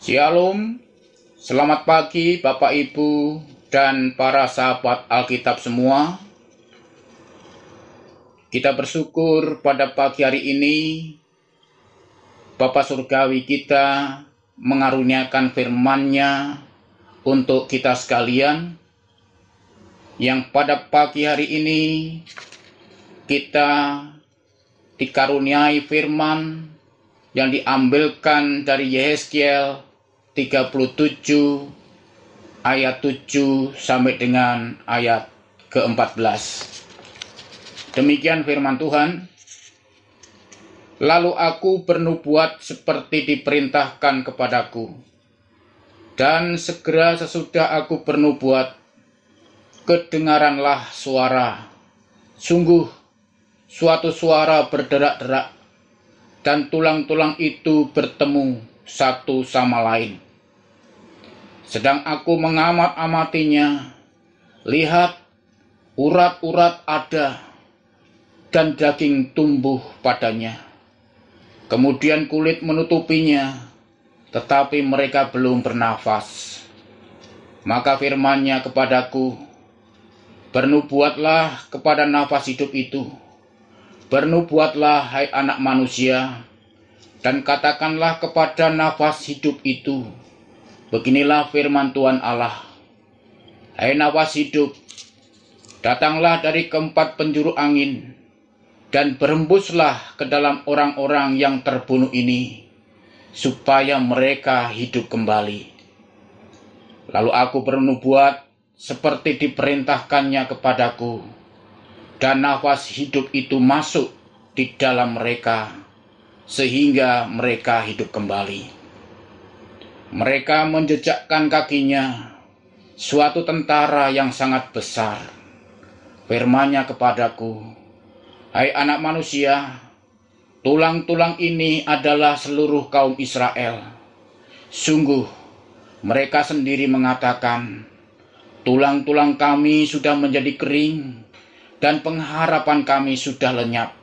Shalom, selamat pagi Bapak Ibu dan para sahabat Alkitab semua. Kita bersyukur pada pagi hari ini Bapak Surgawi kita mengaruniakan firman-Nya untuk kita sekalian yang pada pagi hari ini kita dikaruniai firman yang diambilkan dari Yehezkiel 37 ayat 7 sampai dengan ayat ke-14. Demikian firman Tuhan. Lalu aku bernubuat seperti diperintahkan kepadaku. Dan segera sesudah aku bernubuat, kedengaranlah suara. Sungguh, suatu suara berderak-derak, dan tulang-tulang itu bertemu satu sama lain. Sedang aku mengamat-amatinya, lihat urat-urat ada dan daging tumbuh padanya. Kemudian kulit menutupinya, tetapi mereka belum bernafas. Maka firmannya kepadaku, Bernubuatlah kepada nafas hidup itu. Bernubuatlah hai anak manusia, dan katakanlah kepada nafas hidup itu, beginilah firman Tuhan Allah. Hai nafas hidup, datanglah dari keempat penjuru angin, dan berembuslah ke dalam orang-orang yang terbunuh ini, supaya mereka hidup kembali. Lalu aku bernubuat seperti diperintahkannya kepadaku, dan nafas hidup itu masuk di dalam mereka sehingga mereka hidup kembali. Mereka menjejakkan kakinya, suatu tentara yang sangat besar. Firmanya kepadaku, Hai anak manusia, tulang-tulang ini adalah seluruh kaum Israel. Sungguh, mereka sendiri mengatakan, tulang-tulang kami sudah menjadi kering, dan pengharapan kami sudah lenyap.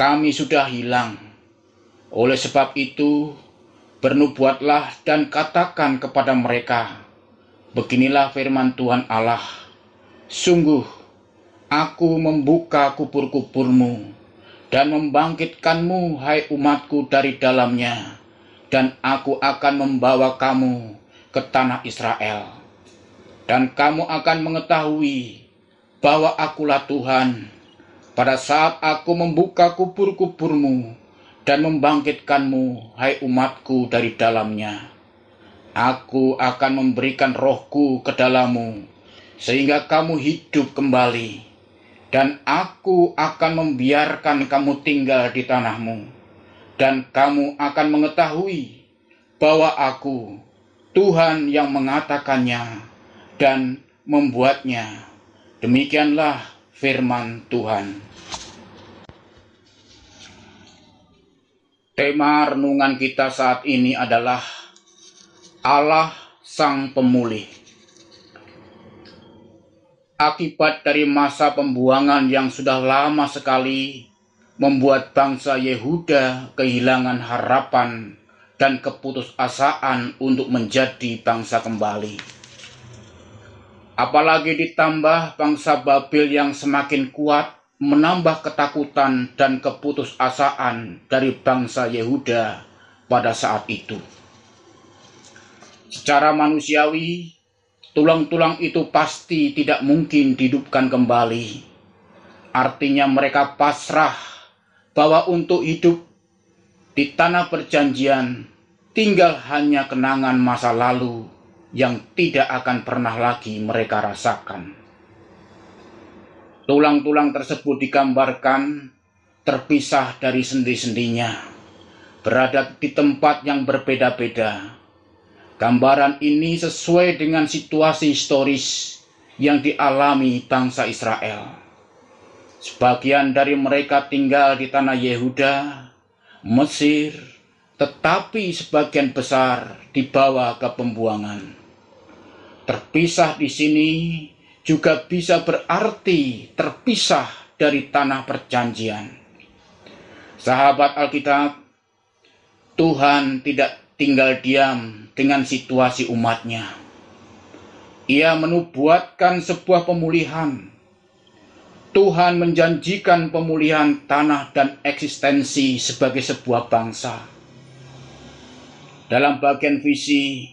Kami sudah hilang, oleh sebab itu, bernubuatlah dan katakan kepada mereka, Beginilah firman Tuhan Allah, Sungguh, aku membuka kubur-kuburmu dan membangkitkanmu, hai umatku, dari dalamnya, dan aku akan membawa kamu ke tanah Israel. Dan kamu akan mengetahui bahwa akulah Tuhan, pada saat aku membuka kubur-kuburmu dan membangkitkanmu, hai umatku, dari dalamnya. Aku akan memberikan rohku ke dalammu, sehingga kamu hidup kembali, dan aku akan membiarkan kamu tinggal di tanahmu, dan kamu akan mengetahui bahwa aku, Tuhan yang mengatakannya dan membuatnya. Demikianlah firman Tuhan. Tema renungan kita saat ini adalah Allah Sang Pemulih. Akibat dari masa pembuangan yang sudah lama sekali membuat bangsa Yehuda kehilangan harapan dan keputusasaan untuk menjadi bangsa kembali. Apalagi ditambah bangsa Babel yang semakin kuat menambah ketakutan dan keputusasaan dari bangsa Yehuda pada saat itu. Secara manusiawi, tulang-tulang itu pasti tidak mungkin dihidupkan kembali. Artinya mereka pasrah bahwa untuk hidup di tanah perjanjian tinggal hanya kenangan masa lalu yang tidak akan pernah lagi mereka rasakan. Tulang-tulang tersebut digambarkan terpisah dari sendi-sendinya, berada di tempat yang berbeda-beda. Gambaran ini sesuai dengan situasi historis yang dialami bangsa Israel. Sebagian dari mereka tinggal di tanah Yehuda, Mesir, tetapi sebagian besar dibawa ke pembuangan. Terpisah di sini juga bisa berarti terpisah dari tanah perjanjian. Sahabat Alkitab, Tuhan tidak tinggal diam dengan situasi umatnya. Ia menubuatkan sebuah pemulihan. Tuhan menjanjikan pemulihan tanah dan eksistensi sebagai sebuah bangsa. Dalam bagian visi,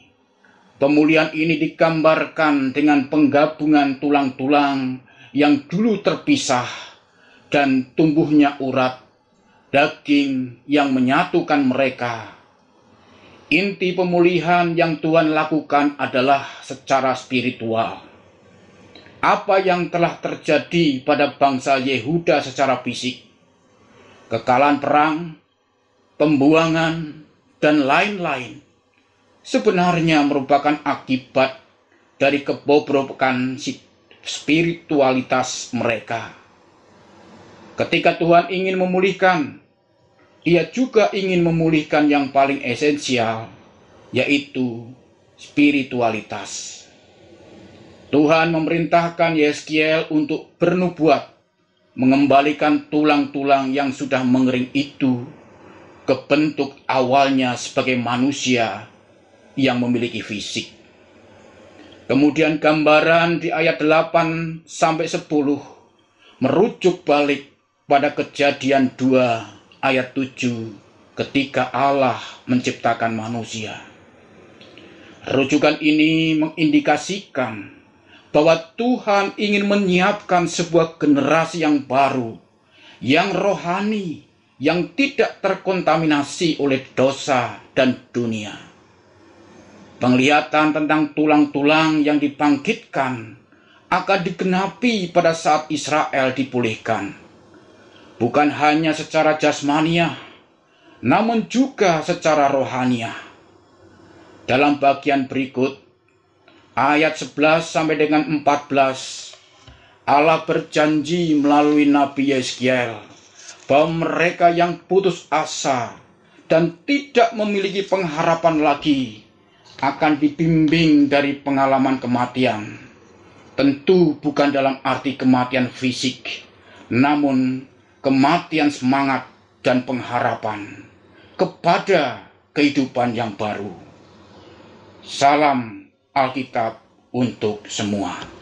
pemulihan ini digambarkan dengan penggabungan tulang-tulang yang dulu terpisah dan tumbuhnya urat daging yang menyatukan mereka. Inti pemulihan yang Tuhan lakukan adalah secara spiritual. Apa yang telah terjadi pada bangsa Yehuda secara fisik, kekalahan perang, pembuangan, dan lain-lain, sebenarnya merupakan akibat dari kebobrokan spiritualitas mereka. Ketika Tuhan ingin memulihkan ia juga ingin memulihkan yang paling esensial, yaitu spiritualitas. Tuhan memerintahkan Yeskiel untuk bernubuat, mengembalikan tulang-tulang yang sudah mengering itu ke bentuk awalnya sebagai manusia yang memiliki fisik. Kemudian gambaran di ayat 8 sampai 10 merujuk balik pada kejadian 2 ayat 7 ketika Allah menciptakan manusia. Rujukan ini mengindikasikan bahwa Tuhan ingin menyiapkan sebuah generasi yang baru, yang rohani, yang tidak terkontaminasi oleh dosa dan dunia. Penglihatan tentang tulang-tulang yang dibangkitkan akan digenapi pada saat Israel dipulihkan bukan hanya secara jasmania, namun juga secara rohania. Dalam bagian berikut, ayat 11 sampai dengan 14, Allah berjanji melalui Nabi Yeskiel bahwa mereka yang putus asa dan tidak memiliki pengharapan lagi akan dibimbing dari pengalaman kematian. Tentu bukan dalam arti kematian fisik, namun kematian semangat dan pengharapan kepada kehidupan yang baru. Salam Alkitab untuk semua.